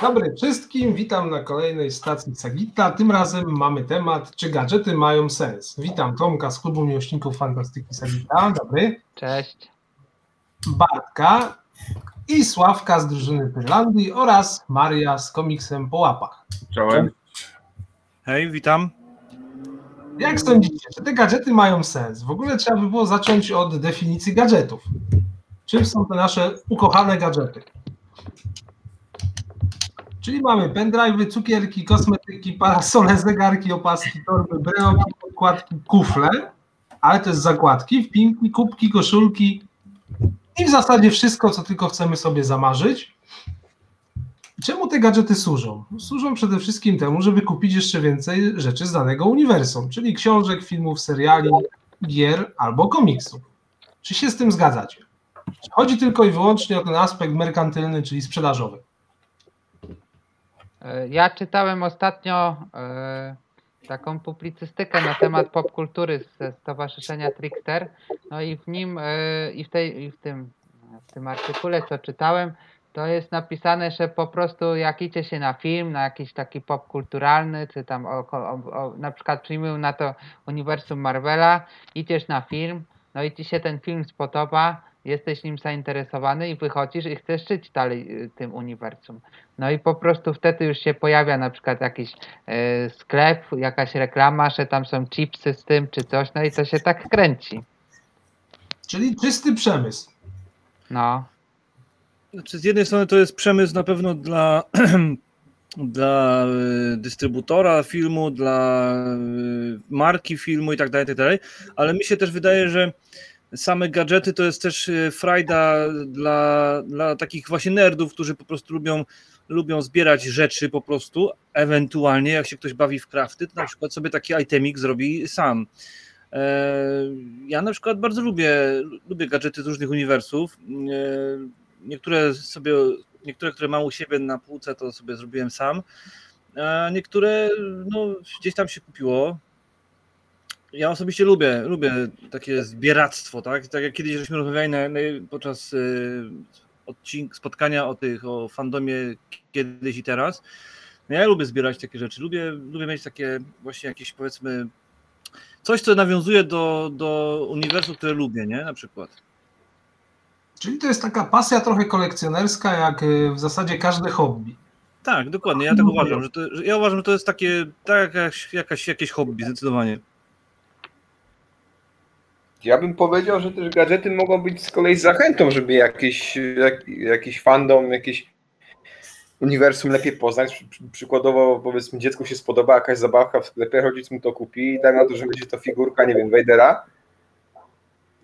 Dobry wszystkim, witam na kolejnej stacji Sagita. Tym razem mamy temat, czy gadżety mają sens. Witam Tomka z klubu miłośników fantastyki Sagita. Dobry. Cześć. Bartka i Sławka z drużyny Finlandii oraz Maria z komiksem po łapach. Czołem. Hej, witam. Jak sądzicie, czy te gadżety mają sens? W ogóle trzeba by było zacząć od definicji gadżetów. Czym są te nasze ukochane gadżety? Czyli mamy pendrive'y, cukierki, kosmetyki, parasole, zegarki, opaski, torby, breloki, podkładki, kufle, ale też zakładki, wpinki, kubki, koszulki i w zasadzie wszystko, co tylko chcemy sobie zamarzyć. Czemu te gadżety służą? Służą przede wszystkim temu, żeby kupić jeszcze więcej rzeczy z danego uniwersum, czyli książek, filmów, seriali, gier albo komiksów. Czy się z tym zgadzacie? Chodzi tylko i wyłącznie o ten aspekt merkantylny, czyli sprzedażowy. E, Ja czytałem ostatnio e, taką publicystykę na temat popkultury ze Stowarzyszenia Trickster. No i w nim e, i w, tej, i w, tym, w tym artykule, co czytałem, to jest napisane, że po prostu jak idzie się na film, na jakiś taki popkulturalny, czy tam o, o, o, na przykład przyjmują na to uniwersum Marvela, idziesz na film, no i ci się ten film spodoba, jesteś nim zainteresowany i wychodzisz i chcesz żyć dalej y, tym uniwersum. No i po prostu wtedy już się pojawia na przykład jakiś e, sklep, jakaś reklama, że tam są chipsy z tym czy coś, no i to się tak kręci. Czyli czysty przemysł. No. Znaczy, z jednej strony to jest przemysł na pewno dla, dla y, dystrybutora filmu, dla y, marki filmu i tak dalej, tak dalej, ale mi się też wydaje, że same gadżety to jest też y, frajda dla, dla takich właśnie nerdów, którzy po prostu lubią, lubią zbierać rzeczy po prostu, ewentualnie jak się ktoś bawi w crafty, to na przykład sobie taki itemik zrobi sam. E, Ja na przykład bardzo lubię, lubię gadżety z różnych uniwersów. E, Niektóre sobie, niektóre, które mam u siebie na półce, to sobie zrobiłem sam. A niektóre no, gdzieś tam się kupiło. Ja osobiście lubię, lubię takie zbieractwo, tak? Tak jak kiedyś żeśmy rozmawiali na, na, podczas y, odcink, spotkania o tych, o fandomie kiedyś i teraz. No ja lubię zbierać takie rzeczy. Lubię, lubię mieć takie właśnie jakieś powiedzmy coś, co nawiązuje do, do uniwersum, które lubię, nie? Na przykład. Czyli to jest taka pasja trochę kolekcjonerska, jak y, w zasadzie każde hobby. Tak, dokładnie. Ja tak uważam, że to, że ja uważam, że to jest takie, tak jakaś, jakaś, jakieś hobby, zdecydowanie. Ja bym powiedział, że też gadżety mogą być z kolei zachętą, żeby jakiś, jak, jakiś fandom, jakieś uniwersum lepiej poznać. Przy- przy- Przykładowo, powiedzmy, dziecku się spodoba jakaś zabawka w sklepie, rodzic mu to kupi i daj na to, że będzie to figurka, nie wiem, Vadera.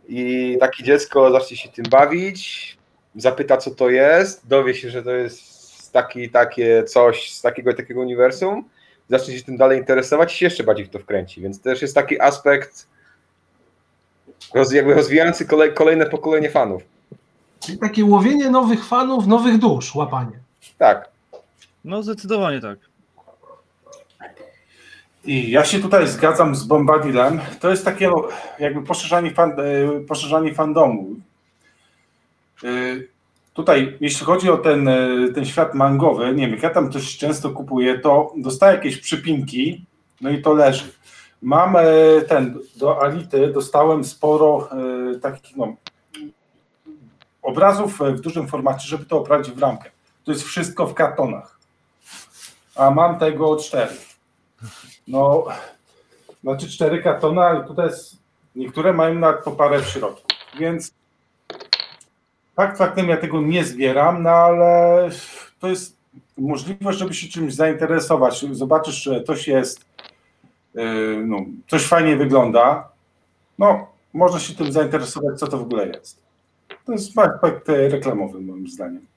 I takie dziecko zacznie się tym bawić, zapyta, co to jest, dowie się, że to jest taki, takie coś z takiego takiego uniwersum, zacznie się tym dalej interesować i się jeszcze bardziej w to wkręci. Więc też jest taki aspekt roz, jakby rozwijający kolej, kolejne pokolenie fanów. Czyli takie łowienie nowych fanów, nowych dusz, łapanie. Tak. No zdecydowanie tak. I ja się tutaj zgadzam z Bombadilem. To jest takie no, jakby poszerzanie, fan, e, poszerzanie fandomu. E, Tutaj, jeśli chodzi o ten, e, ten świat mangowy, nie wiem, ja tam też często kupuję, to dostaję jakieś przypinki, no i to leży. Mam e, ten, do Ality dostałem sporo e, takich no, obrazów e, w dużym formacie, żeby to oprawić w ramkę. To jest wszystko w kartonach. A mam tego cztery. No, znaczy cztery kartony, ale tutaj jest, niektóre mają nawet po parę w środku, więc fakt faktem ja tego nie zbieram, no ale to jest możliwość, żeby się czymś zainteresować. Zobaczysz, że coś jest, no, coś fajnie wygląda, no, można się tym zainteresować, co to w ogóle jest. To jest aspekt reklamowy, moim zdaniem.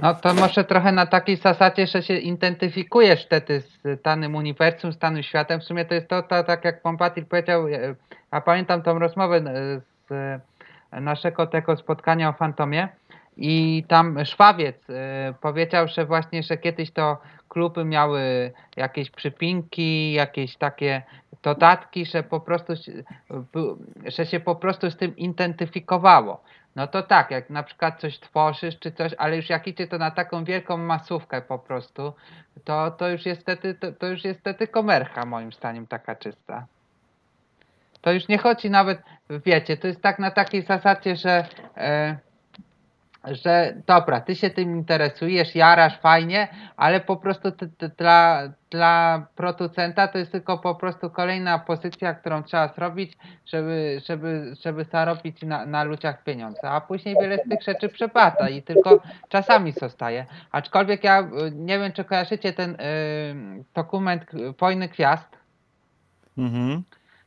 No to może trochę na takiej zasadzie, że się identyfikujesz wtedy z danym uniwersum, z danym światem. W sumie to jest to, to tak jak Pompatil powiedział, e, a pamiętam tą rozmowę e, z e, naszego tego spotkania o Fantomie i tam Szwawiec e, powiedział, że właśnie, że kiedyś to kluby miały jakieś przypinki, jakieś takie dodatki, że po prostu że się po prostu z tym identyfikowało. no to tak, jak na przykład coś tworzysz czy coś, ale już jak idzie to na taką wielką masówkę po prostu, to, to już jest wtedy, to, to już jest wtedy komercha moim zdaniem taka czysta. To już nie chodzi nawet, wiecie, to jest tak na takiej zasadzie, że e, że dobra, ty się tym interesujesz, jarasz fajnie, ale po prostu ty, ty, dla, dla producenta to jest tylko po prostu kolejna pozycja, którą trzeba zrobić, żeby, żeby, żeby zarobić na, na ludziach pieniądze, a później wiele z tych rzeczy przepada i tylko czasami zostaje. Aczkolwiek ja nie wiem, czy kojarzycie ten y, dokument Wojny Gwiazd. Mhm.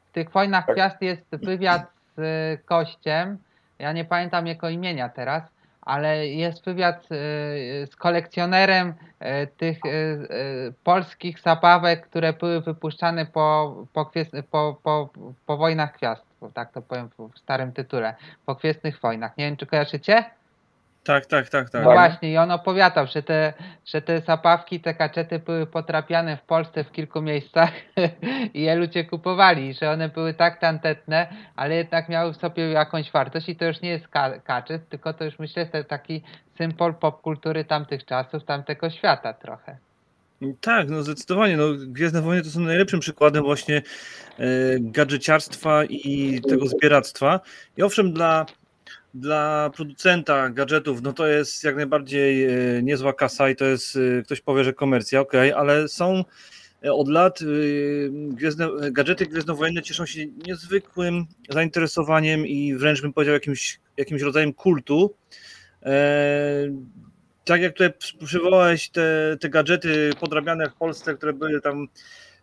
W tych Wojnach Tak. Gwiazd jest wywiad z y, Kościem, ja nie pamiętam jego imienia teraz, ale jest wywiad y, z kolekcjonerem y, tych y, polskich zabawek, które były wypuszczane po, po, po, po, po wojnach gwiazd, tak to powiem w starym tytule, po Gwiezdnych Wojnach. Nie wiem, czy kojarzycie? Tak, tak, tak, tak. No właśnie, i on opowiadał, że te, że te zabawki, te kaczety były potrapiane w Polsce w kilku miejscach i je ludzie kupowali, że one były tak tandetne, ale jednak miały w sobie jakąś wartość i to już nie jest ka- kaczet, tylko to już myślę, że to taki symbol popkultury tamtych czasów, tamtego świata trochę. Tak, no zdecydowanie. No, Gwiezdne Wojny to są najlepszym przykładem właśnie e, gadżeciarstwa i tego zbieractwa. I owszem, dla, dla producenta gadżetów, no to jest jak najbardziej e, niezła kasa i to jest, e, ktoś powie, że komercja, okej, ale są e, od lat gwiezdne, gadżety gwiezdnowojenne cieszą się niezwykłym zainteresowaniem i wręcz bym powiedział jakimś, jakimś rodzajem kultu. Tak jak tutaj przy- przywołałeś te, te gadżety podrabiane w Polsce, które były tam,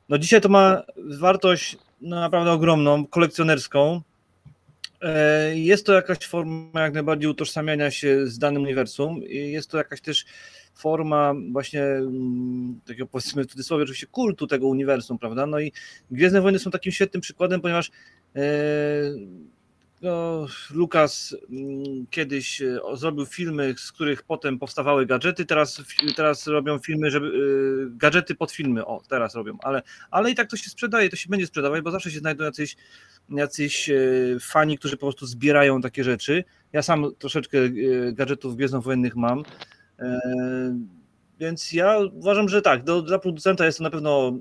no dzisiaj to ma wartość no naprawdę ogromną, kolekcjonerską. E, Jest to jakaś forma jak najbardziej utożsamiania się z danym uniwersum jest to jakaś też forma właśnie mm, takiego powiedzmy w cudzysłowie oczywiście kultu tego uniwersum, prawda? No i Gwiezdne Wojny są takim świetnym przykładem, ponieważ e, no, Lukas mm, kiedyś e, zrobił filmy, z których potem powstawały gadżety, teraz, teraz robią filmy, żeby e, gadżety pod filmy, o teraz robią, ale, ale i tak to się sprzedaje, to się będzie sprzedawać, bo zawsze się znajdą jacyś, jacyś e, fani, którzy po prostu zbierają takie rzeczy. Ja sam troszeczkę gadżetów gwiezdnowojennych mam, więc ja uważam, że tak, do, dla producenta jest to na pewno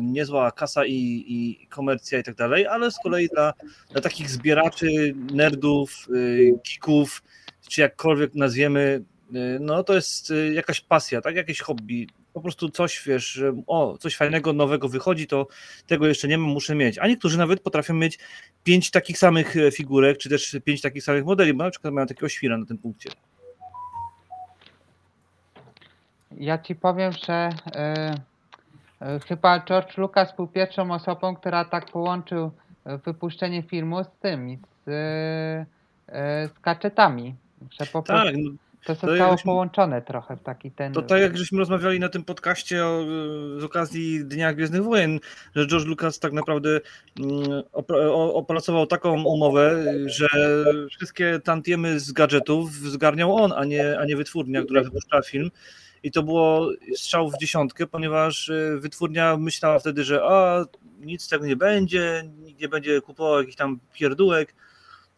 niezła kasa i, i komercja i tak dalej, ale z kolei dla, dla takich zbieraczy, nerdów, y, geeków, czy jakkolwiek nazwiemy, y, no to jest y, jakaś pasja, tak, jakieś hobby, po prostu coś, wiesz, że o, coś fajnego, nowego wychodzi, to tego jeszcze nie mam, muszę mieć. A niektórzy nawet potrafią mieć pięć takich samych e, figurek, czy też pięć takich samych modeli, bo na przykład mają takiego świra na tym punkcie. Ja ci powiem, że e, chyba George Lucas był pierwszą osobą, która tak połączył e, wypuszczenie filmu z tymi, z, e, e, z gadżetami. Że po prostu Tak, no, to to zostało jakbyśmy- połączone trochę w taki ten. To tak jak żeśmy rozmawiali na tym podcaście o, z okazji Dnia Gwiezdnych Wojen, że George Lucas tak naprawdę mm, opracował taką umowę, że wszystkie tantiemy z gadżetów zgarniał on, a nie, a nie wytwórnia, która wypuszczała film. I to było strzał w dziesiątkę, ponieważ y, wytwórnia myślała wtedy, że a, nic tego nie będzie, nikt nie będzie kupował jakichś tam pierdółek.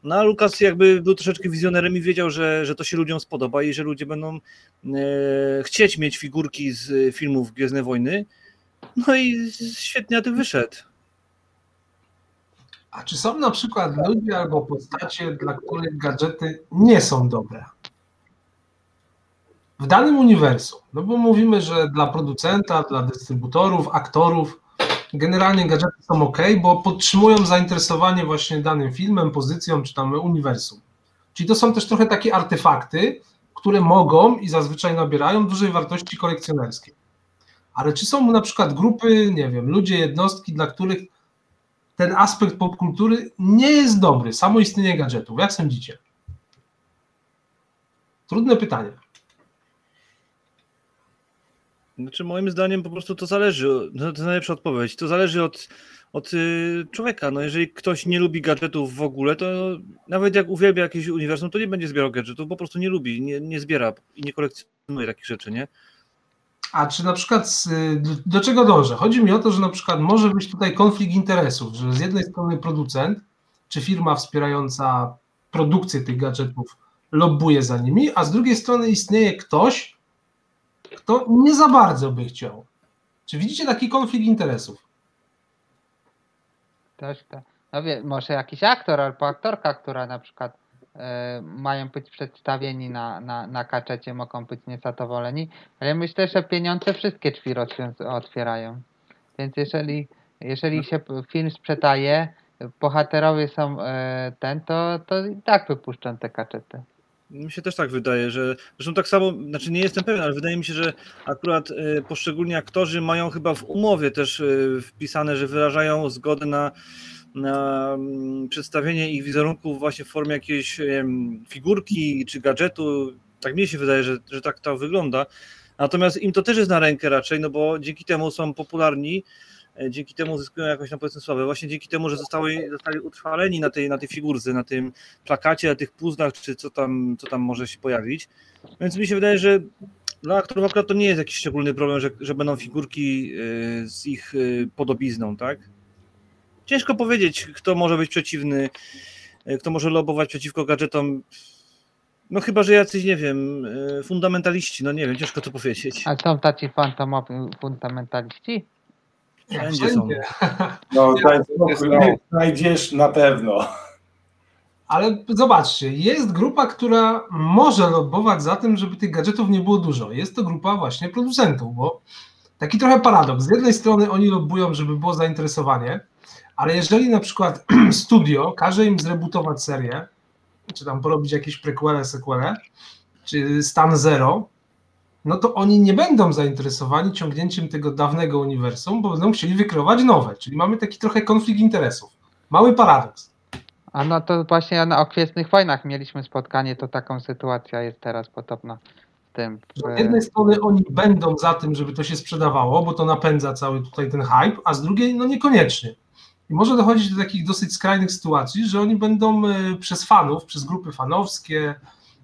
No a Lukas jakby był troszeczkę wizjonerem i wiedział, że, że to się ludziom spodoba i że ludzie będą e, chcieć mieć figurki z e, filmów Gwiezdne Wojny. No i świetnie na tym wyszedł. A czy są na przykład ludzie albo postacie, dla których gadżety nie są dobre? W danym uniwersum, no bo mówimy, że dla producenta, dla dystrybutorów, aktorów, generalnie gadżety są ok, bo podtrzymują zainteresowanie właśnie danym filmem, pozycją czy tam uniwersum. Czyli to są też trochę takie artefakty, które mogą i zazwyczaj nabierają dużej wartości kolekcjonerskiej. Ale czy są na przykład grupy, nie wiem, ludzie, jednostki, dla których ten aspekt popkultury nie jest dobry, samo istnienie gadżetów. Jak sądzicie? Trudne pytanie. Znaczy moim zdaniem po prostu to zależy, no to najlepsza odpowiedź, to zależy od, od y, człowieka. No jeżeli ktoś nie lubi gadżetów w ogóle, to nawet jak uwielbia jakieś uniwersum, to nie będzie zbierał gadżetów, po prostu nie lubi, nie, nie zbiera i nie kolekcjonuje takich rzeczy, nie? A czy na przykład z- do czego dążę? Chodzi mi o to, że na przykład może być tutaj konflikt interesów, że z jednej strony producent czy firma wspierająca produkcję tych gadżetów lobbuje za nimi, a z drugiej strony istnieje ktoś, kto nie za bardzo by chciał. Czy widzicie taki konflikt interesów? Też to. No wie, może jakiś aktor albo aktorka, która na przykład e, mają być przedstawieni na, na, na kaczecie, mogą być niezadowoleni, ale myślę, że pieniądze wszystkie drzwi otwierają. Więc jeżeli, jeżeli się film sprzedaje, bohaterowie są e, ten, to, to i tak wypuszczą te kaczety. Mi się też tak wydaje, że zresztą tak samo, znaczy nie jestem pewien, ale wydaje mi się, że akurat e, poszczególni aktorzy mają chyba w umowie też e, wpisane, że wyrażają zgodę na, na mm, przedstawienie ich wizerunków właśnie w formie jakiejś figurki czy gadżetu. Tak mi się wydaje, że, że tak to wygląda. Natomiast im to też jest na rękę raczej, no bo dzięki temu są popularni, dzięki temu uzyskują jakąś na powiedzmy sławę. Właśnie dzięki temu, że zostali, zostali utrwaleni na tej, na tej na tym plakacie, na tych puzzlach, czy co tam, co tam może się pojawić. Więc mi się wydaje, że dla aktorów akurat to nie jest jakiś szczególny problem, że, że będą figurki y, z ich y, podobizną, tak? Ciężko powiedzieć, kto może być przeciwny, kto może lobować przeciwko gadżetom. No chyba, że jacyś, nie wiem, fundamentaliści, no nie wiem, ciężko to powiedzieć. A są tacy fundamentaliści? Wszędzie są. No, Nie, daj to jest spokój, no. znajdziesz na pewno. Ale zobaczcie, jest grupa, która może lobbować za tym, żeby tych gadżetów nie było dużo. Jest to grupa właśnie producentów, bo taki trochę paradoks. Z jednej strony oni lobbują, żeby było zainteresowanie, ale jeżeli na przykład studio każe im zrebootować serię, czy tam porobić jakieś prequele, sequele, czy stan zero, no to oni nie będą zainteresowani ciągnięciem tego dawnego uniwersum, bo będą chcieli wykreować nowe. Czyli mamy taki trochę konflikt interesów. Mały paradoks. A no to właśnie na Okwiesnych Wojnach mieliśmy spotkanie, to taką sytuacja jest teraz podobna z tym. Z w- jednej strony oni będą za tym, żeby to się sprzedawało, bo to napędza cały tutaj ten hype, a z drugiej no niekoniecznie. I może dochodzić do takich dosyć skrajnych sytuacji, że oni będą e, przez fanów, przez grupy fanowskie,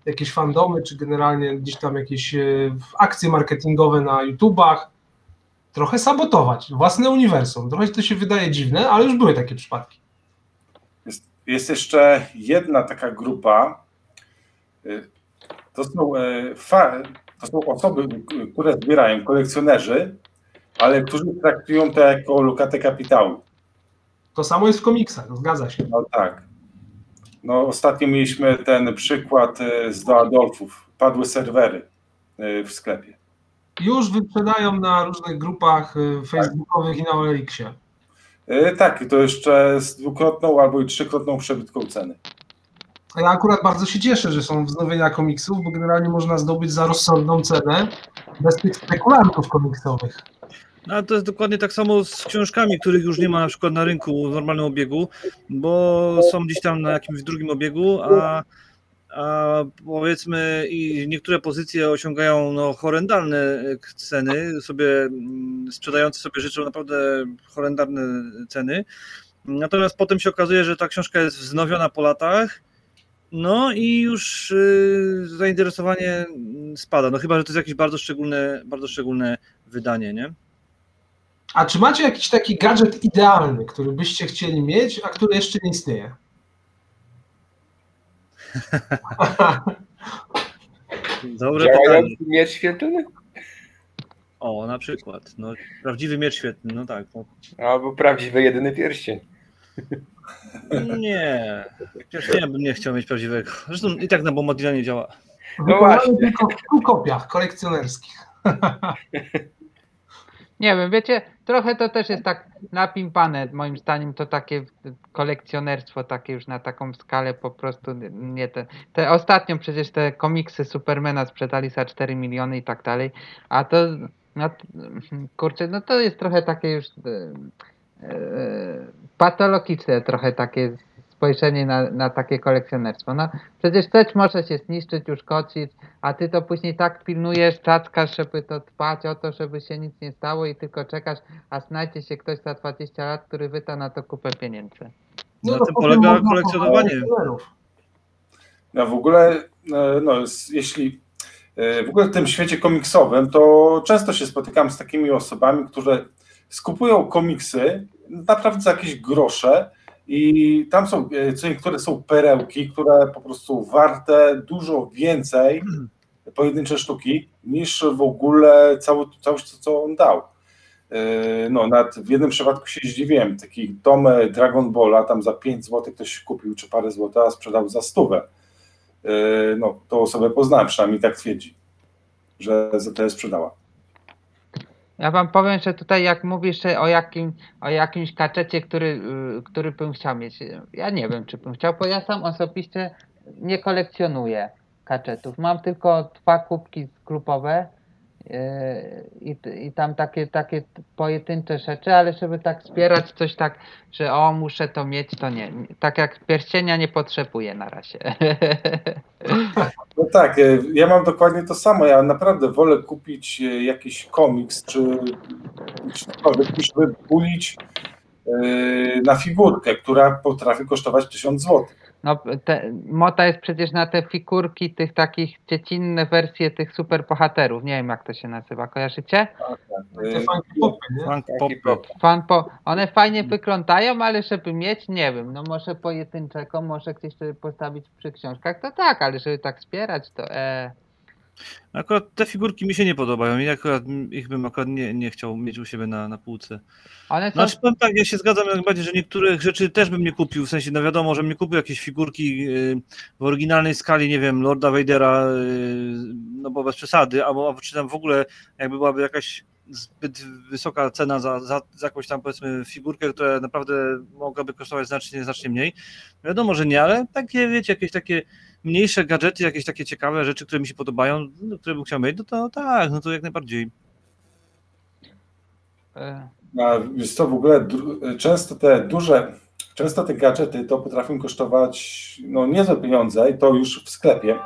jakieś fandomy, czy generalnie gdzieś tam jakieś e, akcje marketingowe na YouTubach, trochę sabotować własne uniwersum. Trochę to się wydaje dziwne, ale już były takie przypadki. Jest, jest jeszcze jedna taka grupa. y, To są, e, fa, to są osoby, które zbierają, kolekcjonerzy, ale którzy traktują to jako lokatę kapitału. To samo jest w komiksach, zgadza się. No tak. No, ostatnio mieliśmy ten przykład e, z do Adolfów. Padły serwery e, w sklepie. Już wyprzedają na różnych grupach e, facebookowych i na OLX-ie. Tak, to jeszcze z dwukrotną albo i trzykrotną przebytką ceny. Ja akurat bardzo się cieszę, że są wznowienia komiksów, bo generalnie można zdobyć za rozsądną cenę bez tych spekulantów komiksowych. No, ale to jest dokładnie tak samo z książkami, których już nie ma na przykład na rynku w normalnym obiegu, bo są gdzieś tam na jakimś drugim obiegu, a, a powiedzmy i niektóre pozycje osiągają no, horrendalne ceny, sobie mm, sprzedający sobie życzą naprawdę horrendalne ceny. Natomiast potem się okazuje, że ta książka jest wznowiona po latach. No i już y, zainteresowanie spada. No chyba, że to jest jakieś bardzo szczególne, bardzo szczególne wydanie, nie? A czy macie jakiś taki gadżet idealny, który byście chcieli mieć, a który jeszcze nie istnieje? Dobre. Działający miecz świetlny? O, na przykład. No, prawdziwy miecz świetny, no tak. No, Albo prawdziwy jedyny pierścień. nie, ja bym nie chciał mieć prawdziwego. Zresztą i tak na Bombadilla nie działa. Wykonany właśnie. tylko w kilku kopiach kolekcjonerskich. Nie wiem, wiecie, trochę to też jest tak napimpane, moim zdaniem to takie kolekcjonerstwo, takie już na taką skalę po prostu nie te. te ostatnio przecież te komiksy Supermana sprzedali za 4 miliony i tak dalej, a to, no, kurczę, no to jest trochę takie już e, e, patologiczne trochę takie spojrzenie na, na takie kolekcjonerstwo. No przecież coś może się zniszczyć, uszkodzić, a ty to później tak pilnujesz, czackasz, żeby to dbać o to, żeby się nic nie stało i tylko czekasz, a znajdzie się ktoś za 20 lat, który wyda na to kupę pieniędzy. Na to tym potem polega kolekcjonowanie. No w ogóle, e, no, jeśli e, w ogóle w tym świecie komiksowym, to często się spotykam z takimi osobami, które skupują komiksy naprawdę za jakieś grosze, I tam są e, co niektóre są perełki, które po prostu warte dużo więcej pojedyncze sztuki niż w ogóle cały, całość, co on dał. E, No, w jednym przypadku się zdziwiłem. Taki tom Dragon Balla tam za 5 zł ktoś kupił, czy parę złotych, a sprzedał za stówę. E, No, tą osobę poznałem, przynajmniej tak twierdzi, że za tyle sprzedała. Ja wam powiem, że tutaj jak mówisz o, jakim, o jakimś kaczecie, który, y, który bym chciał mieć. Ja nie wiem, czy bym chciał, bo ja sam osobiście nie kolekcjonuję kaczetów. Mam tylko dwa kubki sklupowe yy, i, i tam takie, takie pojedyncze rzeczy, ale żeby tak wspierać coś tak, że o muszę to mieć, to nie. Tak jak pierścienia nie potrzebuję na razie. No tak, e, ja mam dokładnie to samo. Ja naprawdę wolę kupić e, jakiś komiks, czy, cokolwiek, niż wybulić e, na figurkę, która potrafi kosztować 1000 zł. No, te, mota jest przecież na te figurki tych takich dziecinne wersje tych superbohaterów. Nie wiem jak to się nazywa, kojarzycie? Popper. pop. Fan po, one fajnie wyglądają, ale żeby mieć, nie wiem, no może pojedynczego, może gdzieś sobie postawić przy książkach, to tak, ale żeby tak wspierać, to e, Akurat te figurki mi się nie podobają i akurat ich bym akurat nie, nie chciał mieć u siebie na, na półce. one są, Znaczy powiem tak, ja się zgadzam jak najbardziej, że niektórych rzeczy też bym nie kupił, w sensie no wiadomo, że bym nie kupił jakieś figurki y, w oryginalnej skali, nie wiem, Lorda Vadera, y, no bo bez przesady, albo, albo czy tam w ogóle jakby byłaby jakaś zbyt wysoka cena za, za, za jakąś tam powiedzmy figurkę, która naprawdę mogłaby kosztować znacznie, znacznie mniej. Wiadomo, że nie, ale takie wiecie, jakieś takie mniejsze gadżety, jakieś takie ciekawe rzeczy, które mi się podobają, no, które bym chciał mieć, no to tak, no to jak najbardziej. e, A wiesz co, w ogóle często te duże, często te gadżety to potrafią kosztować no, niezłe pieniądze i to już w sklepie.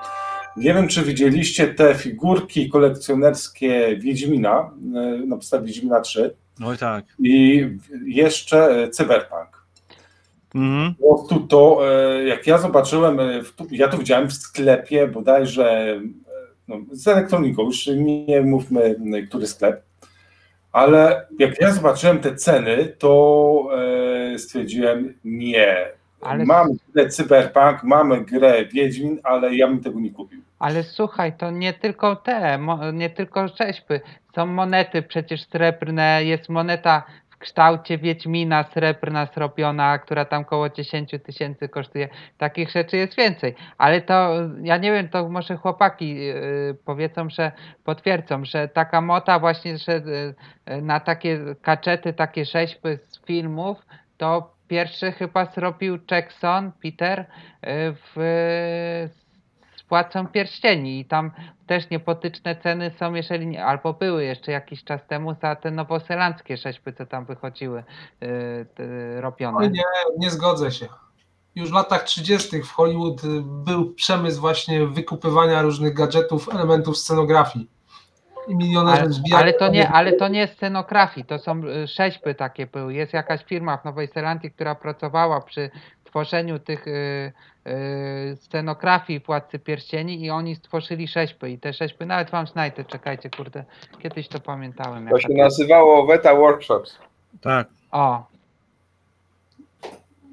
Nie wiem, czy widzieliście te figurki kolekcjonerskie Wiedźmina e, na podstawie Wiedźmina 3 Oj tak. i jeszcze e, Cyberpunk. Mhm. Po prostu to, e, jak ja zobaczyłem, e, ja to widziałem w sklepie bodajże e, no, z elektroniką, już nie mówmy, który sklep, ale jak ja zobaczyłem te ceny, to stwierdziłem, nie, Ale- mamy grę Cyberpunk, mamy grę Wiedźmin, ale ja bym tego nie kupił. ale słuchaj, to nie tylko te, nie tylko rzeźby, są monety przecież srebrne, jest moneta w kształcie Wiedźmina srebrna zrobiona, która tam koło 10 tysięcy kosztuje. Takich rzeczy jest więcej, ale to ja nie wiem, to może chłopaki yy, powiedzą, że potwierdzą, że taka mota właśnie, że yy, na takie kaczety, takie rzeźby z filmów, to pierwszy chyba zrobił Jackson, Peter, w z Władcą Pierścieni i tam też niepotyczne ceny są, jeżeli nie, albo były jeszcze jakiś czas temu za te nowozelandzkie rzeźby, co tam wychodziły yy, te, robione. Oj nie, nie zgodzę się. Już w latach 30. w Hollywood y, był przemysł właśnie wykupywania różnych gadżetów, elementów scenografii. I milionerzy Ale, ale, to nie, ale to nie jest scenografii, to są y, rzeźby takie były. Jest jakaś firma w Nowej Zelandii, która pracowała przy tworzeniu tych y, y, scenografii Władcy Pierścieni i oni stworzyli rzeźby i te rzeźby, nawet wam znajdę, czekajcie, kurde, kiedyś to pamiętałem. To się nazywało Weta Workshops. Tak. O,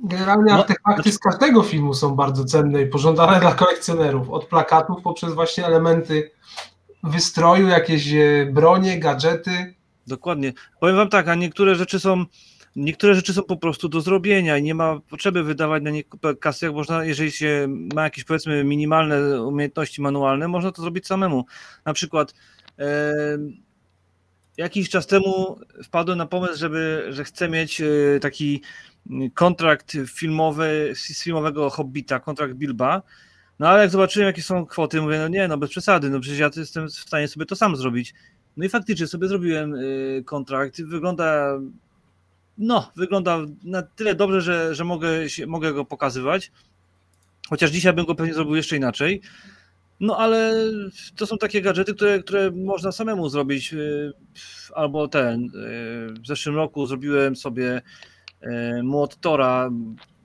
Generalnie No, artefakty z każdego filmu są bardzo cenne i pożądane dla kolekcjonerów. Od plakatów poprzez właśnie elementy wystroju, jakieś e, bronie, gadżety. Dokładnie. Powiem wam tak, a niektóre rzeczy są niektóre rzeczy są po prostu do zrobienia i nie ma potrzeby wydawać na nie kasy, jak można, jeżeli się ma jakieś powiedzmy minimalne umiejętności manualne, można to zrobić samemu. Na przykład e, jakiś czas temu wpadłem na pomysł, żeby, że chcę mieć e, taki kontrakt filmowy z filmowego Hobbita, kontrakt Bilba. No ale jak zobaczyłem, jakie są kwoty, mówię, no nie, no bez przesady, no przecież ja jestem w stanie sobie to sam zrobić. No i faktycznie sobie zrobiłem y, kontrakt. Wygląda, no, wygląda na tyle dobrze, że, że mogę, się, mogę go pokazywać. Chociaż dzisiaj bym go pewnie zrobił jeszcze inaczej. No ale to są takie gadżety, które, które można samemu zrobić. y, Albo ten. y, W zeszłym roku zrobiłem sobie y, młot Tora,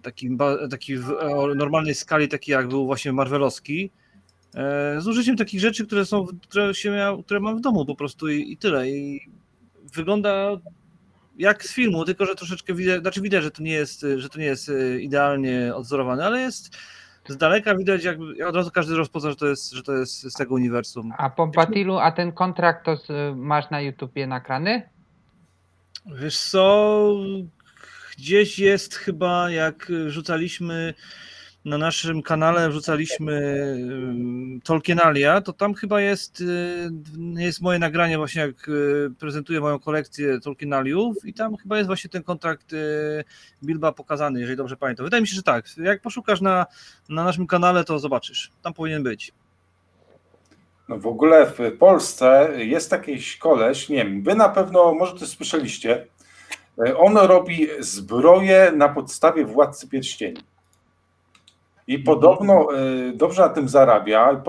taki, taki w normalnej skali, taki jak był właśnie Marvelowski. Z użyciem takich rzeczy, które są, które, się miał, które mam w domu po prostu i, i tyle. I wygląda jak z filmu, tylko że troszeczkę widać, znaczy widać, że to nie jest, że to nie jest e, idealnie odzorowane, ale jest z daleka widać, jakby od razu każdy rozpozna, że to jest, że to jest z tego uniwersum. A Pompatilu, a ten kontrakt to z, masz na YouTubie nagrany? Wiesz co, gdzieś jest chyba, jak rzucaliśmy na naszym kanale, wrzucaliśmy Tolkienalia, to tam chyba jest, y, jest moje nagranie właśnie, jak y, prezentuję moją kolekcję Tolkienaliów i tam chyba jest właśnie ten kontrakt y, Bilba pokazany, jeżeli dobrze pamiętam. Wydaje mi się, że tak. Jak poszukasz na, na naszym kanale, to zobaczysz. Tam powinien być. No w ogóle w Polsce jest jakiś koleś, nie wiem, wy na pewno, może to słyszeliście, e, on robi zbroje na podstawie Władcy Pierścieni. I podobno e, dobrze na tym zarabia. E,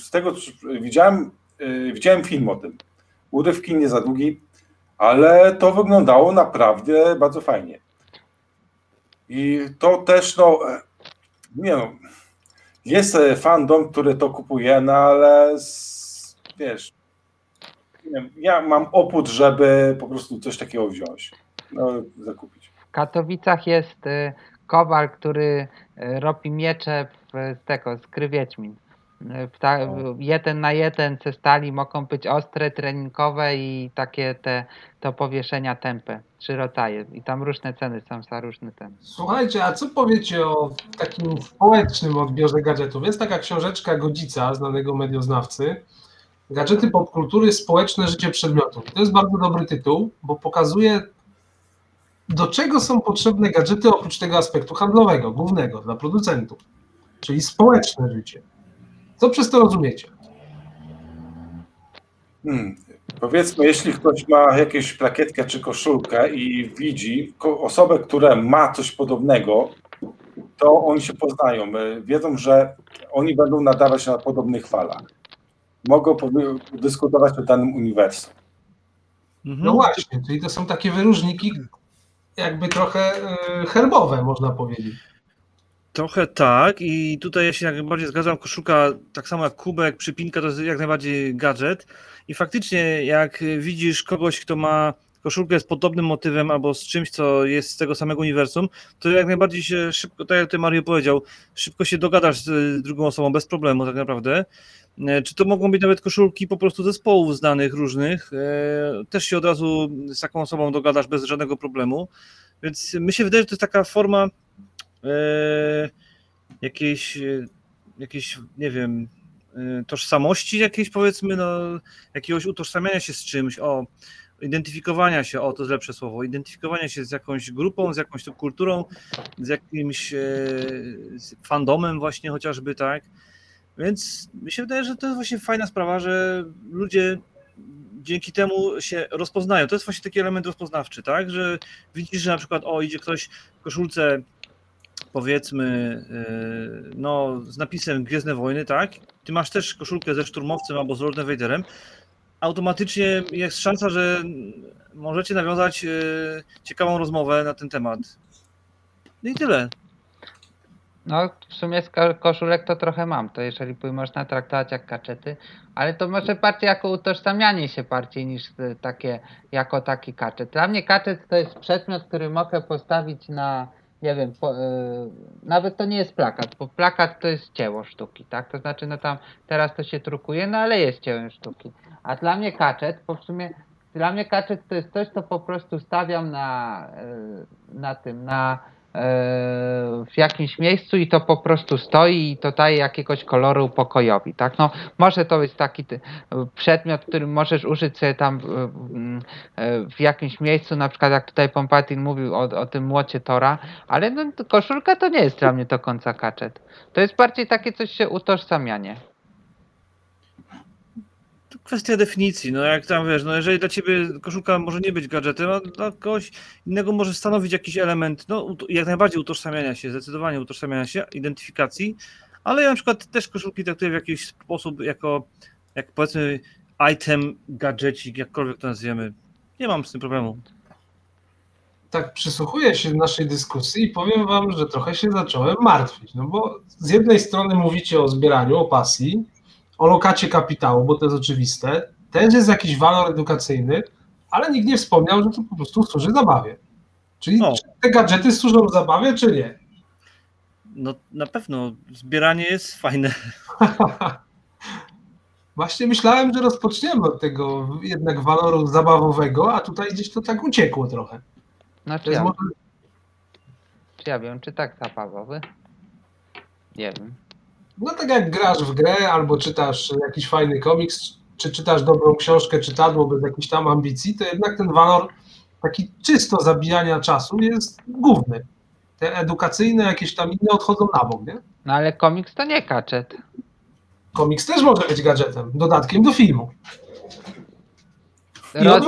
Z tego, co widziałem, e, widziałem film o tym. Urywki nie za długi, ale to wyglądało naprawdę bardzo fajnie. I to też, no, nie no, jest fandom, który to kupuje, no ale wiesz, nie wiem, ja mam opór, żeby po prostu coś takiego wziąć, no, zakupić. W Katowicach jest y, kowal, który y, robi miecze z tego, z gry Wiedźmin. Y, Pta, jeden na jeden ze stali mogą być ostre, treningowe i takie te do powieszenia tępe. Trzy rodzaje. I tam różne ceny są za różny ten. Słuchajcie, a co powiecie o takim społecznym odbiorze gadżetów? Jest taka książeczka Godzica, znanego medioznawcy. Gadżety popkultury, społeczne życie przedmiotów. To jest bardzo dobry tytuł, bo pokazuje, do czego są potrzebne gadżety oprócz tego aspektu handlowego, głównego dla producentów, czyli społeczne życie. Co przez to rozumiecie? Hmm. Powiedzmy, jeśli ktoś ma jakąś plakietkę czy koszulkę i widzi osobę, która ma coś podobnego, to oni się poznają. Wiedzą, że oni będą nadawać na podobnych falach. Mogą dyskutować o danym uniwersum. Mhm. No właśnie, czyli to są takie wyróżniki, jakby trochę e, herbowe, można powiedzieć. Trochę tak i tutaj ja się jak najbardziej zgadzam, koszulka tak samo jak kubek, przypinka to jest jak najbardziej gadżet i faktycznie jak widzisz kogoś, kto ma koszulkę z podobnym motywem albo z czymś, co jest z tego samego uniwersum, to jak najbardziej się szybko, tak jak ty Mario powiedział, szybko się dogadasz z drugą osobą bez problemu tak naprawdę. E, Czy to mogą być nawet koszulki po prostu zespołów znanych różnych, e, też się od razu z taką osobą dogadasz bez żadnego problemu, więc mi się wydaje, że to jest taka forma e, jakiejś, jakiejś, nie wiem, tożsamości jakiejś powiedzmy, no, jakiegoś utożsamiania się z czymś, o, identyfikowania się, o, to jest lepsze słowo, identyfikowania się z jakąś grupą, z jakąś subkulturą, z jakimś z fandomem właśnie chociażby, tak, więc mi się wydaje, że to jest właśnie fajna sprawa, że ludzie dzięki temu się rozpoznają. To jest właśnie taki element rozpoznawczy, tak? Że widzisz, że na przykład o, idzie ktoś w koszulce powiedzmy yy, no, z napisem Gwiezdne Wojny, tak? Ty masz też koszulkę ze szturmowcem albo z Lordem Vaderem. Automatycznie jest szansa, że możecie nawiązać yy, ciekawą rozmowę na ten temat. No i tyle. No, w sumie z ko- koszulek to trochę mam, to jeżeli można traktować jak kaczety, ale to może bardziej jako utożsamianie się bardziej niż y, takie, jako taki kaczet. Dla mnie kaczet to jest przedmiot, który mogę postawić na, nie wiem, po, y, nawet to nie jest plakat, bo plakat to jest dzieło sztuki, tak? To znaczy, no tam teraz to się drukuje, no ale jest dziełem sztuki. A dla mnie kaczet, bo w sumie dla mnie kaczet to jest coś, co po prostu stawiam na, y, na tym, na e, w jakimś miejscu i to po prostu stoi i to daje jakiegoś koloru pokojowi, tak? No, może to być taki przedmiot, który możesz użyć sobie tam w, w- e, w jakimś miejscu, na przykład jak tutaj Pompatin mówił o, o tym młocie Tora, ale no, koszulka to nie jest dla mnie do końca kaczet. To jest bardziej takie coś się utożsamianie. To kwestia definicji, no jak tam wiesz, no jeżeli dla ciebie koszulka może nie być gadżetem, a dla kogoś innego może stanowić jakiś element, no jak najbardziej utożsamiania się, zdecydowanie utożsamiania się, identyfikacji, ale ja na przykład też koszulki traktuję w jakiś sposób jako, jak powiedzmy item, gadżecik, jakkolwiek to nazwiemy. Nie mam z tym problemu. tak przysłuchuję się naszej dyskusji i powiem wam, że trochę się zacząłem martwić. No bo z jednej strony mówicie o zbieraniu, o pasji, o lokacie kapitału, bo to jest oczywiste. Też jest jakiś walor edukacyjny, ale nikt nie wspomniał, że to po prostu służy zabawie. Czyli O. czy te gadżety służą zabawie, czy nie? No na pewno zbieranie jest fajne. Właśnie myślałem, że rozpoczniemy od tego jednak waloru zabawowego, a tutaj gdzieś to tak uciekło trochę. To czy jest ja, może czy ja wiem, czy tak zabawowy? Nie wiem. No tak jak grasz w grę albo czytasz jakiś fajny komiks, czy czytasz dobrą książkę, czytadło bez jakichś tam ambicji, to jednak ten walor taki czysto zabijania czasu jest główny. Te edukacyjne jakieś tam inne odchodzą na bok, nie? No ale komiks to nie kaczet. Komiks też może być gadżetem, dodatkiem do filmu. Roz...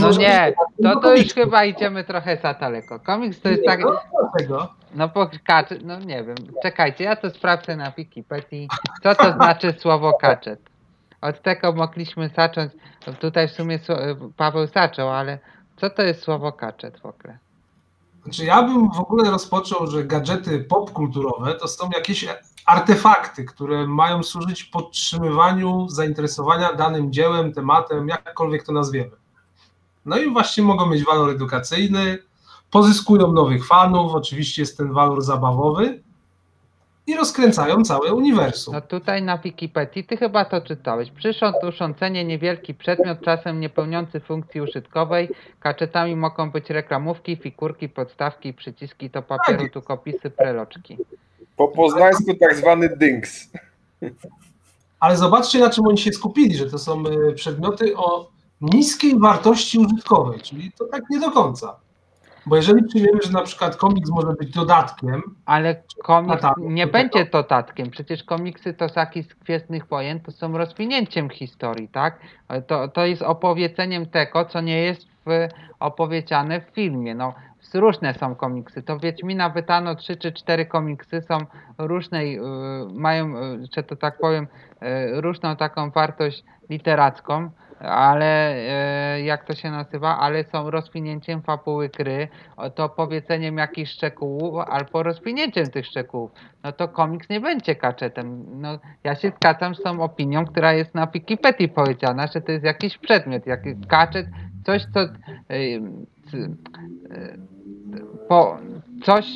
No nie, dodatkiem to, to już chyba idziemy trochę za daleko. Komiks to jest tak, no, dlaczego? no po kaczet, no nie wiem, czekajcie, ja to sprawdzę na Wikipedii, co to znaczy słowo kaczet. Od tego mogliśmy zacząć, tutaj w sumie Paweł zaczął, ale co to jest słowo kaczet w ogóle? Znaczy ja bym w ogóle rozpoczął, że gadżety popkulturowe to są jakieś artefakty, które mają służyć podtrzymywaniu zainteresowania danym dziełem, tematem, jakkolwiek to nazwiemy. No i właśnie mogą mieć walor edukacyjny, pozyskują nowych fanów, oczywiście jest ten walor zabawowy i rozkręcają całe uniwersum. No tutaj na Wikipedii, ty chyba to czytałeś. Przyrząd urządzenie, niewielki przedmiot, czasem niepełniący funkcji użytkowej. Kaczetami mogą być reklamówki, figurki, podstawki, przyciski do papieru, Tak. tukopisy, preloczki. Po poznańsku tak zwany dynks. Ale zobaczcie, na czym oni się skupili, że to są e, przedmioty o niskiej wartości użytkowej, czyli to tak nie do końca. Bo jeżeli przyjmiemy, że na przykład komiks może być dodatkiem, Ale komiks nie będzie dodatkiem. Przecież komiksy to Saki z Gwiezdnych Wojen to są rozwinięciem historii, tak? To, to jest opowiedzeniem tego, co nie jest w, opowiedziane w filmie. No, różne są komiksy. To Wiedźmina wydano trzy czy cztery komiksy, są różnej, y, mają, y, że to tak powiem, y, różną taką wartość literacką, ale y, jak to się nazywa, ale są rozwinięciem fabuły gry, o- to powiedzeniem jakichś szczegółów albo rozwinięciem tych szczegółów. No to komiks nie będzie kaczetem. No, ja się zgadzam z tą opinią, która jest na Wikipedii powiedziana, że to jest jakiś przedmiot, jakiś kaczet, coś co y, po, coś,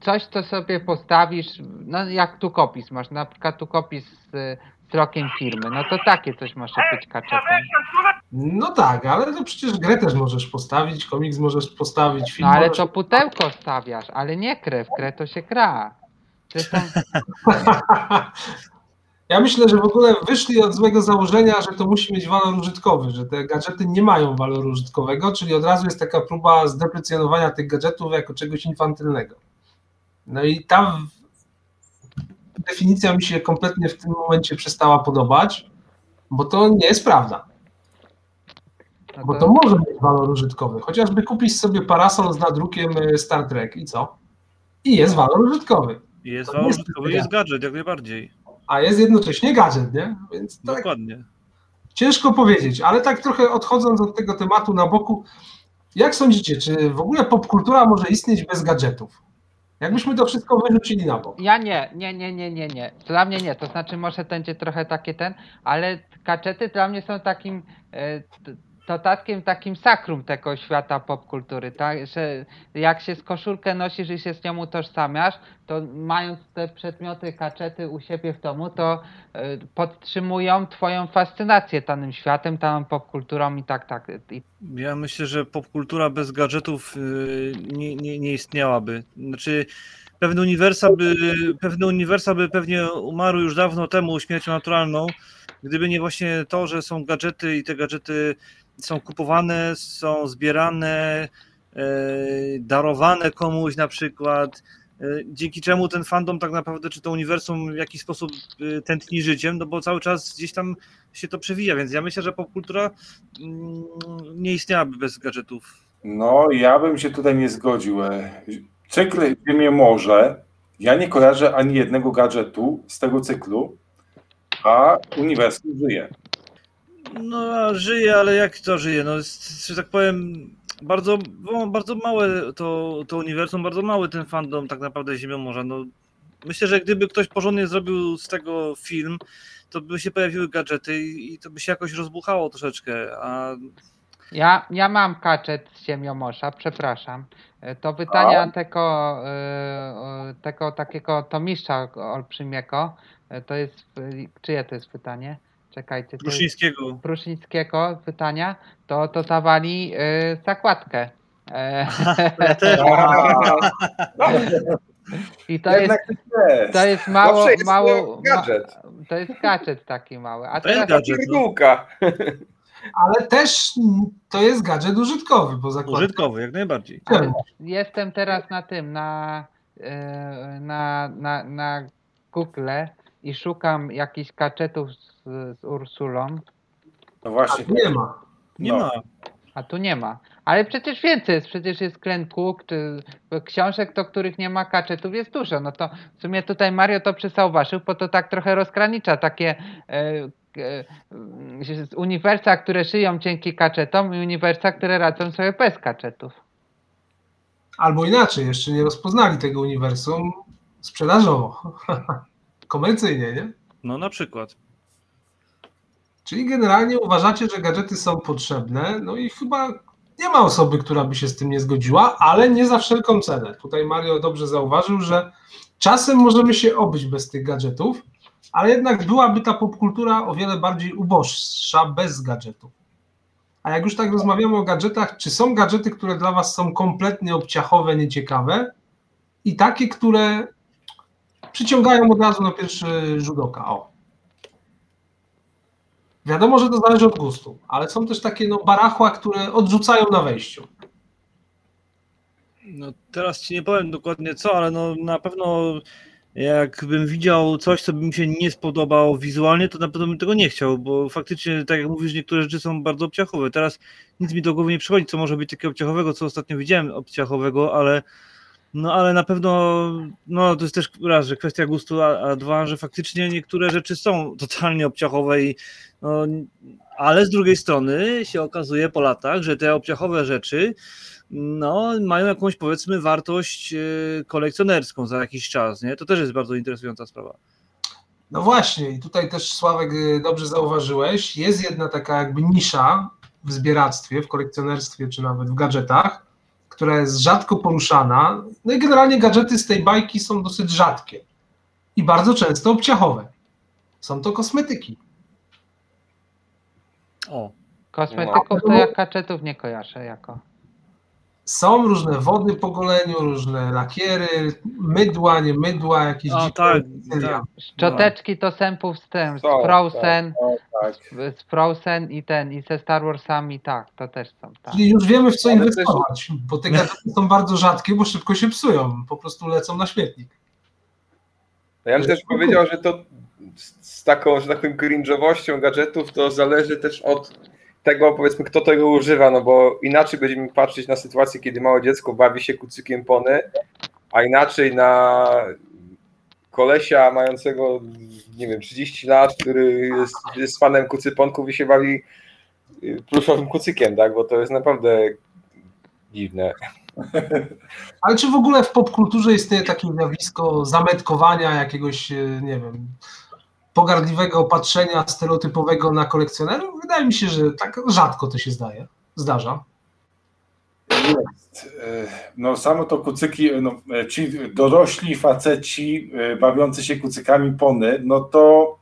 coś co sobie postawisz, no jak tu kopis masz, na przykład tu kopis z, z rokiem firmy, no to takie coś może być kaczetem. no tak, ale to przecież grę też możesz postawić, komiks możesz postawić, film No ale możesz... to pudełko stawiasz, ale nie krew, grę to się. Zresztą Ja myślę, że w ogóle wyszli od złego założenia, że to musi mieć walor użytkowy, że te gadżety nie mają waloru użytkowego, czyli od razu jest taka próba zdeprecjonowania tych gadżetów jako czegoś infantylnego. No i ta definicja mi się kompletnie w tym momencie przestała podobać, bo to nie jest prawda, bo to może mieć walor użytkowy. Chociażby kupić sobie parasol z nadrukiem e, Star Trek i co? I jest walor użytkowy, Jest To walor jest użytkowy, jest gadżet, jak najbardziej. a jest jednocześnie gadżet, nie? Więc tak Dokładnie. Ciężko powiedzieć, ale tak trochę odchodząc od tego tematu na boku, jak sądzicie, czy w ogóle popkultura może istnieć bez gadżetów? Jakbyśmy to wszystko wyrzucili na bok. Ja nie, nie, nie, nie, nie, nie. Dla mnie nie. To znaczy może będzie trochę takie ten, ale kaczety dla mnie są takim e, t- dodatkiem, takim sakrum tego świata popkultury, tak? Że jak się z koszulkę nosisz i się z nią utożsamiasz, to mając te przedmioty kaczety u siebie w domu, to e, podtrzymują twoją fascynację danym światem, daną popkulturą i tak, tak. I Ja myślę, że popkultura bez gadżetów y, nie, nie, nie istniałaby. Znaczy, pewne uniwersa, by, pewne uniwersa by pewnie umarły już dawno temu śmiercią naturalną, gdyby nie właśnie to, że są gadżety i te gadżety są kupowane, są zbierane, e, darowane komuś na przykład, e, dzięki czemu ten fandom tak naprawdę, czy to uniwersum w jakiś sposób e, tętni życiem, no bo cały czas gdzieś tam się to przewija, więc ja myślę, że popkultura mm, nie istniałaby bez gadżetów. No, ja bym się tutaj nie zgodził. Cykl Ziemię Morze, ja nie kojarzę ani jednego gadżetu z tego cyklu, a uniwersum żyje. No, a żyje, ale jak to żyje? No, jest, że tak powiem, bardzo, bardzo małe to, to uniwersum, bardzo mały ten fandom tak naprawdę Ziemią Morza. No, myślę, że gdyby ktoś porządnie zrobił z tego film, to by się pojawiły gadżety i, i to by się jakoś rozbuchało troszeczkę, a Ja, ja mam kaczet z ziemiomosza, przepraszam. E, To pytania tego, e, tego takiego tomistrza olbrzymiego, e, to jest, czyje to jest pytanie? Czekajcie. Pruszyńskiego. Pruszyńskiego pytania, to, to zawali e, zakładkę. E, Ja też. I to jest, Jednak tak jest. to jest mało, jest mało, ma, gadżet. to jest gadżet taki mały. A To jest gadżet. no. Ale też to jest gadżet użytkowy, bo zakładam. Użytkowy, jak najbardziej. Ale jestem teraz na tym, na, e, na, na, na Google i szukam jakichś gadżetów z, Ursulą, No właśnie. Nie ma. Nie No. ma. a tu nie ma. Ale przecież więcej jest, przecież jest Glenn Cook, czy książek, do których nie ma gadżetów jest dużo. No to w sumie tutaj Mario to przysauważył, bo to tak trochę rozgranicza takie e, e, uniwersa, które żyją dzięki gadżetom i uniwersa, które radzą sobie bez gadżetów. Albo inaczej, jeszcze nie rozpoznali tego uniwersum sprzedażowo. Komercyjnie, nie? No na przykład. Czyli generalnie uważacie, że gadżety są potrzebne, no i chyba nie ma osoby, która by się z tym nie zgodziła, ale nie za wszelką cenę. Tutaj Mario dobrze zauważył, że czasem możemy się obyć bez tych gadżetów, ale jednak byłaby ta popkultura o wiele bardziej uboższa bez gadżetów. A jak już tak rozmawiamy o gadżetach, czy są gadżety, które dla Was są kompletnie obciachowe, nieciekawe i takie, które przyciągają od razu na pierwszy rzut oka? O. Wiadomo, że to zależy od gustu, ale są też takie no, barachła, które odrzucają na wejściu. No teraz ci nie powiem dokładnie co, ale no na pewno jakbym widział coś, co by mi się nie spodobało wizualnie, to na pewno bym tego nie chciał, bo faktycznie, tak jak mówisz, niektóre rzeczy są bardzo obciachowe. Teraz nic mi do głowy nie przychodzi, co może być takiego obciachowego, co ostatnio widziałem obciachowego, ale no ale na pewno, no to jest też raz, że kwestia gustu, a, a dwa, że faktycznie niektóre rzeczy są totalnie obciachowe i no, ale z drugiej strony się okazuje po latach, że te obciachowe rzeczy no, mają jakąś powiedzmy wartość e, kolekcjonerską za jakiś czas, nie? To też jest bardzo interesująca sprawa. No właśnie, i tutaj też Sławek y, dobrze zauważyłeś, jest jedna taka jakby nisza w zbieractwie, w kolekcjonerstwie, czy nawet w gadżetach, która jest rzadko poruszana. No i generalnie gadżety z tej bajki są dosyć rzadkie i bardzo często obciachowe. Są to kosmetyki. O, Kosmetyków to jak gadżetów nie kojarzę jako. Są różne wody po goleniu, różne lakiery, mydła, nie mydła, jakieś dziwne tak, tak. Szczoteczki to sępów z tym, z Tak, Frozen, O, tak. z Frozen i ten, i ze Star Warsami, tak, to też są, tak. Czyli już wiemy w co Ale inwestować, bo te gadżety są bardzo rzadkie, bo szybko się psują, po prostu lecą na śmietnik. Ja bym też powiedział, że to z taką, że tak powiem, cringe'owością gadżetów to zależy też od tego, powiedzmy, kto tego używa, no bo inaczej będziemy patrzeć na sytuację, kiedy małe dziecko bawi się kucykiem pony, a inaczej na kolesia mającego, nie wiem, 30 lat, który jest, jest fanem kucyponków i się bawi y, pluszowym kucykiem, tak, bo to jest naprawdę dziwne. Ale czy w ogóle w popkulturze istnieje takie zjawisko zametkowania jakiegoś, e, nie wiem, pogardliwego patrzenia stereotypowego na kolekcjonerów? Wydaje mi się, że tak rzadko to się zdaje, zdarza. Jest. E, No samo to kucyki, no, e, ci dorośli faceci e, bawiący się kucykami pony, no to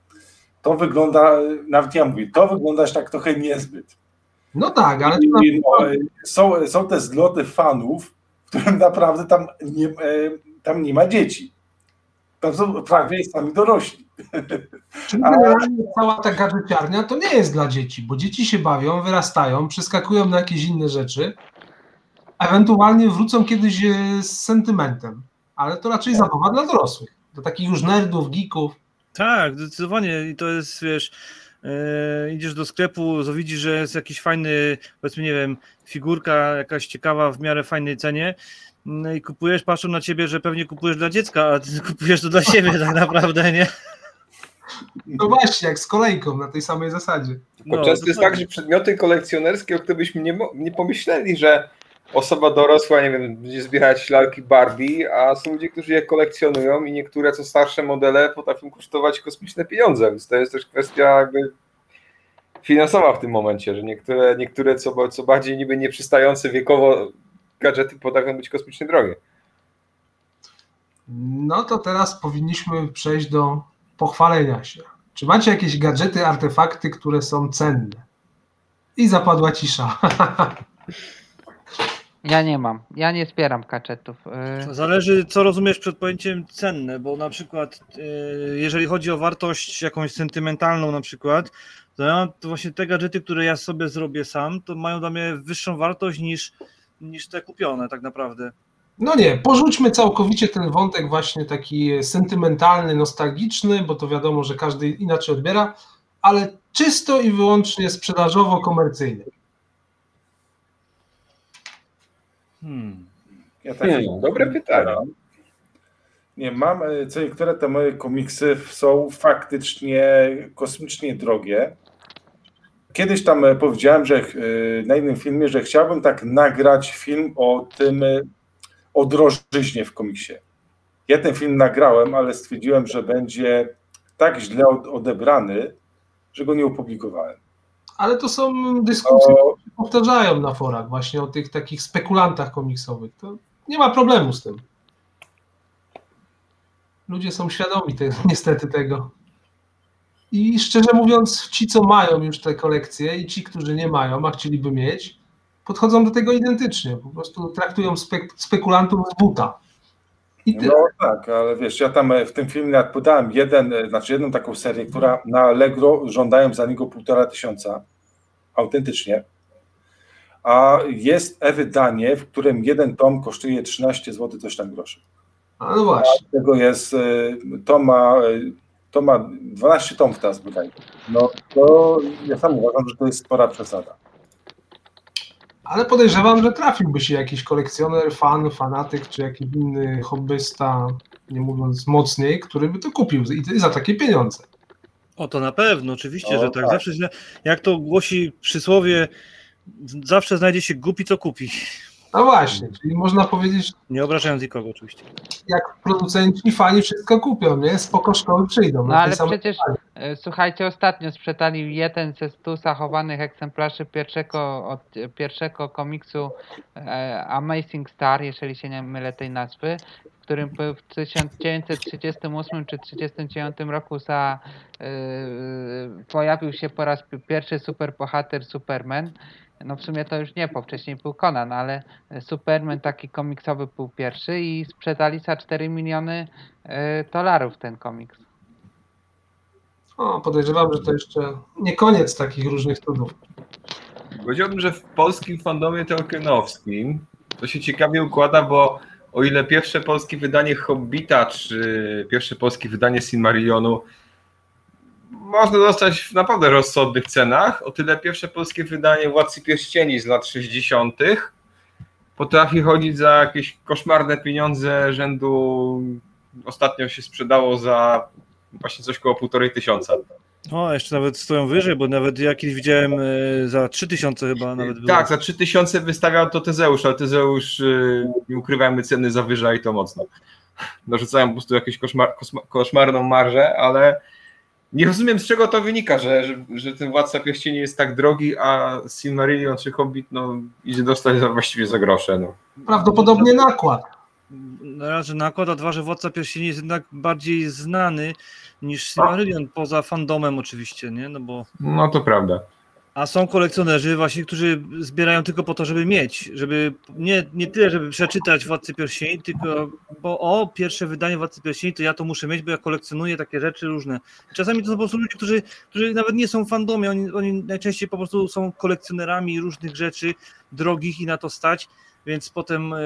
to wygląda, nawet ja mówię, to wygląda aż tak trochę niezbyt. No tak, ale I, no, e, są, są te zloty fanów, w którym naprawdę tam nie, e, tam nie ma dzieci. Tam są prawie sami dorośli. Czyli generalnie cała ta gadżeciarnia to nie jest dla dzieci, bo dzieci się bawią, wyrastają, przeskakują na jakieś inne rzeczy, ewentualnie wrócą kiedyś e, z sentymentem, ale to raczej zabawa dla dorosłych, dla takich już nerdów, geeków. Tak, zdecydowanie i to jest, wiesz, e, idziesz do sklepu, to widzisz, że jest jakiś fajny, powiedzmy, nie wiem, figurka jakaś ciekawa w miarę fajnej cenie, no i kupujesz, patrzą na ciebie, że pewnie kupujesz dla dziecka, a ty kupujesz to dla siebie tak naprawdę, nie? No właśnie, jak z kolejką na tej samej zasadzie. Bo No, często jest tak, że przedmioty kolekcjonerskie, o których byśmy nie, nie pomyśleli, że osoba dorosła, nie wiem, będzie zbierać lalki Barbie, a są ludzie, którzy je kolekcjonują i niektóre co starsze modele potrafią kosztować kosmiczne pieniądze, więc to jest też kwestia jakby finansowa w tym momencie, że niektóre, niektóre co, co bardziej niby nieprzystające wiekowo gadżety potrafią być kosmicznie drogie. No to teraz powinniśmy przejść do pochwalenia się. Czy macie jakieś gadżety, artefakty, które są cenne? I zapadła cisza. Ja nie mam. Ja nie wspieram gadżetów. Y, To zależy, co rozumiesz przed pojęciem cenne, bo na przykład, yy, jeżeli chodzi o wartość jakąś sentymentalną, na przykład, to, ja, to właśnie te gadżety, które ja sobie zrobię sam, to mają dla mnie wyższą wartość niż, niż te kupione, tak naprawdę. No nie, porzućmy całkowicie ten wątek właśnie taki sentymentalny, nostalgiczny, bo to wiadomo, że każdy inaczej odbiera, ale czysto i wyłącznie sprzedażowo-komercyjny. Hmm. Ja tak Hmm, dobre pytanie. Nie, mam, e, co niektóre te moje komiksy są faktycznie kosmicznie drogie. Kiedyś tam e, powiedziałem, że e, na innym filmie, że chciałbym tak nagrać film o tym, o drożyźnie w komiksie. Ja ten film nagrałem, ale stwierdziłem, że będzie tak źle od- odebrany, że go nie opublikowałem. Ale to są dyskusje, O, które się powtarzają na forach właśnie o tych takich spekulantach komiksowych. To nie ma problemu z tym. Ludzie są świadomi te, niestety tego. I szczerze mówiąc, ci, co mają już te kolekcje i ci, którzy nie mają, a chcieliby mieć, podchodzą do tego identycznie. Po prostu traktują spek- spekulantów z buta. No tak, ale wiesz, ja tam e, w tym filmie jak podałem jeden, e, znaczy jedną taką serię, która na Allegro żądają za niego półtora tysiąca, autentycznie, a jest e-wydanie, w którym jeden tom kosztuje 13 zł, coś tam groszy. A no właśnie. Tego jest, e, to ma, to ma 12 tomów teraz wydaje. No to ja sam uważam, że to jest spora przesada. Ale podejrzewam, że trafiłby się jakiś kolekcjoner, fan, fanatyk, czy jakiś inny hobbysta, nie mówiąc mocniej, który by to kupił i za takie pieniądze. O to na pewno, oczywiście, No że tak. tak. Zawsze, jak to głosi przysłowie, zawsze znajdzie się głupi, co kupi. No właśnie, czyli można powiedzieć, Nie obrażając nikogo oczywiście. jak producenci fani wszystko kupią, nie? Spoko szkoły przyjdą. No ale przecież, e, słuchajcie, ostatnio sprzedali jeden ze stu zachowanych egzemplarzy pierwszego, od pierwszego komiksu e, Amazing Star, jeżeli się nie mylę tej nazwy, w którym był w 1938 czy 1939 roku za, e, pojawił się po raz pi- pierwszy superbohater Superman. No w sumie to już nie, bo wcześniej był Conan, ale Superman taki komiksowy był pierwszy i sprzedali za 4 miliony e, dolarów ten komiks. O, podejrzewam, że to jeszcze nie koniec takich różnych cudów. Powiedziałbym, że w polskim fandomie tolkienowskim to się ciekawie układa, bo o ile pierwsze polskie wydanie Hobbita, czy pierwsze polskie wydanie Silmarillionu można dostać w naprawdę rozsądnych cenach, o tyle pierwsze polskie wydanie Władcy Pierścieni z lat 60. potrafi chodzić za jakieś koszmarne pieniądze rzędu ostatnio się sprzedało za właśnie coś koło półtorej tysiąca. O, jeszcze nawet stoją wyżej, bo nawet ja kiedyś widziałem e, za 3000 chyba nawet było. Tak, za 3000 wystawiał to Tezeusz, ale Tezeusz, y, nie ukrywajmy, ceny zawyża i to mocno. Narzucają po prostu jakąś koszmar, koszmarną marżę, ale nie rozumiem z czego to wynika, że, że, że ten Władca Pierścieni jest tak drogi, a Silmarillion czy Hobbit no, idzie dostać za, właściwie za grosze. No. Prawdopodobnie nakład. Na razie nakład, a dwa, że Władca Pierścieni jest jednak bardziej znany niż Silmarillion, poza fandomem oczywiście, nie? No bo... no to prawda. A są kolekcjonerzy właśnie, którzy zbierają tylko po to, żeby mieć, żeby nie, nie tyle, żeby przeczytać Władcy Pierścieni, tylko bo o, pierwsze wydanie Władcy Pierścieni, to ja to muszę mieć, bo ja kolekcjonuję takie rzeczy różne. Czasami to są po prostu ludzie, którzy, którzy nawet nie są fandomie, oni, oni najczęściej po prostu są kolekcjonerami różnych rzeczy drogich i na to stać, więc potem, e,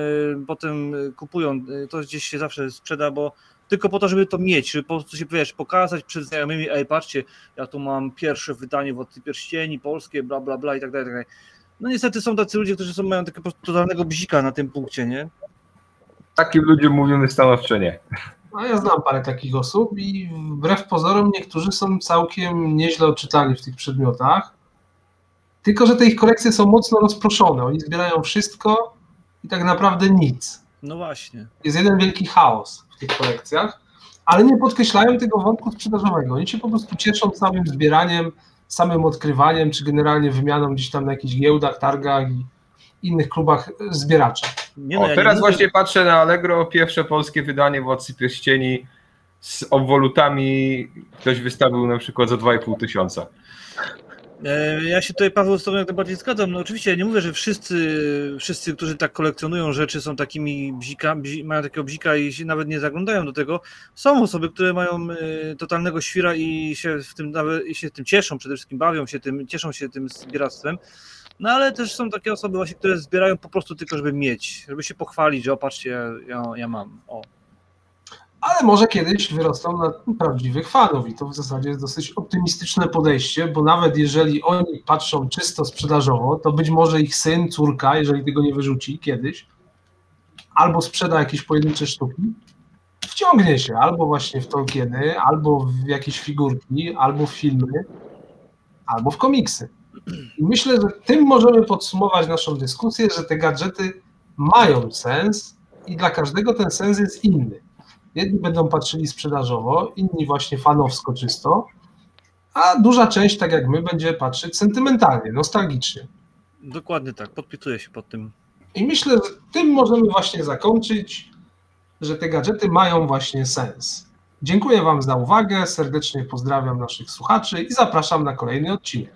potem kupują, e, to gdzieś się zawsze sprzeda, bo tylko po to, żeby to mieć, żeby po prostu się, wiesz, pokazać przed znajomymi, ej, patrzcie, ja tu mam pierwsze wydanie Władcy Pierścieni, polskie, bla, bla, bla i tak dalej, tak dalej. No niestety są tacy ludzie, którzy są, mają takiego po prostu totalnego bzika na tym punkcie, nie? Takim ludziom mówimy stanowczo nie. No ja znam parę takich osób i wbrew pozorom niektórzy są całkiem nieźle odczytani w tych przedmiotach. Tylko, że te ich kolekcje są mocno rozproszone. Oni zbierają wszystko i tak naprawdę nic. No właśnie. Jest jeden wielki chaos w tych kolekcjach, ale nie podkreślają tego wątku sprzedażowego. Oni się po prostu cieszą samym zbieraniem, samym odkrywaniem, czy generalnie wymianą gdzieś tam na jakichś giełdach, targach i innych klubach zbieraczy. Nie no, O, ja teraz nie mówię- właśnie patrzę na Allegro, pierwsze polskie wydanie Władcy Pierścieni z obwolutami ktoś wystawił na przykład za 2,5 tysiąca. E, Ja się tutaj, Paweł, z Tobą jak najbardziej zgadzam. No oczywiście ja nie mówię, że wszyscy, wszyscy którzy tak kolekcjonują rzeczy, są takimi bzika, bzi, mają takiego bzika i się nawet nie zaglądają do tego. Są osoby, które mają e, totalnego świra i się w tym nawet i się tym cieszą, przede wszystkim bawią się tym, cieszą się tym zbieractwem. No ale też są takie osoby właśnie, które zbierają po prostu tylko, żeby mieć, żeby się pochwalić, że o patrzcie, ja, ja, ja mam. O. ale może kiedyś wyrosną na prawdziwych fanów i to w zasadzie jest dosyć optymistyczne podejście, bo nawet jeżeli oni patrzą czysto sprzedażowo, to być może ich syn, córka, jeżeli tego nie wyrzuci kiedyś, albo sprzeda jakieś pojedyncze sztuki, wciągnie się albo właśnie w Tolkieny, albo w jakieś figurki, albo w filmy, albo w komiksy. I myślę, że tym możemy podsumować naszą dyskusję, że te gadżety mają sens i dla każdego ten sens jest inny. Jedni będą patrzyli sprzedażowo, inni właśnie fanowsko czysto, a duża część, tak jak my, będzie patrzeć sentymentalnie, nostalgicznie. Dokładnie tak, podpisuję się pod tym. I myślę, że tym możemy właśnie zakończyć, że te gadżety mają właśnie sens. Dziękuję Wam za uwagę, serdecznie pozdrawiam naszych słuchaczy i zapraszam na kolejny odcinek.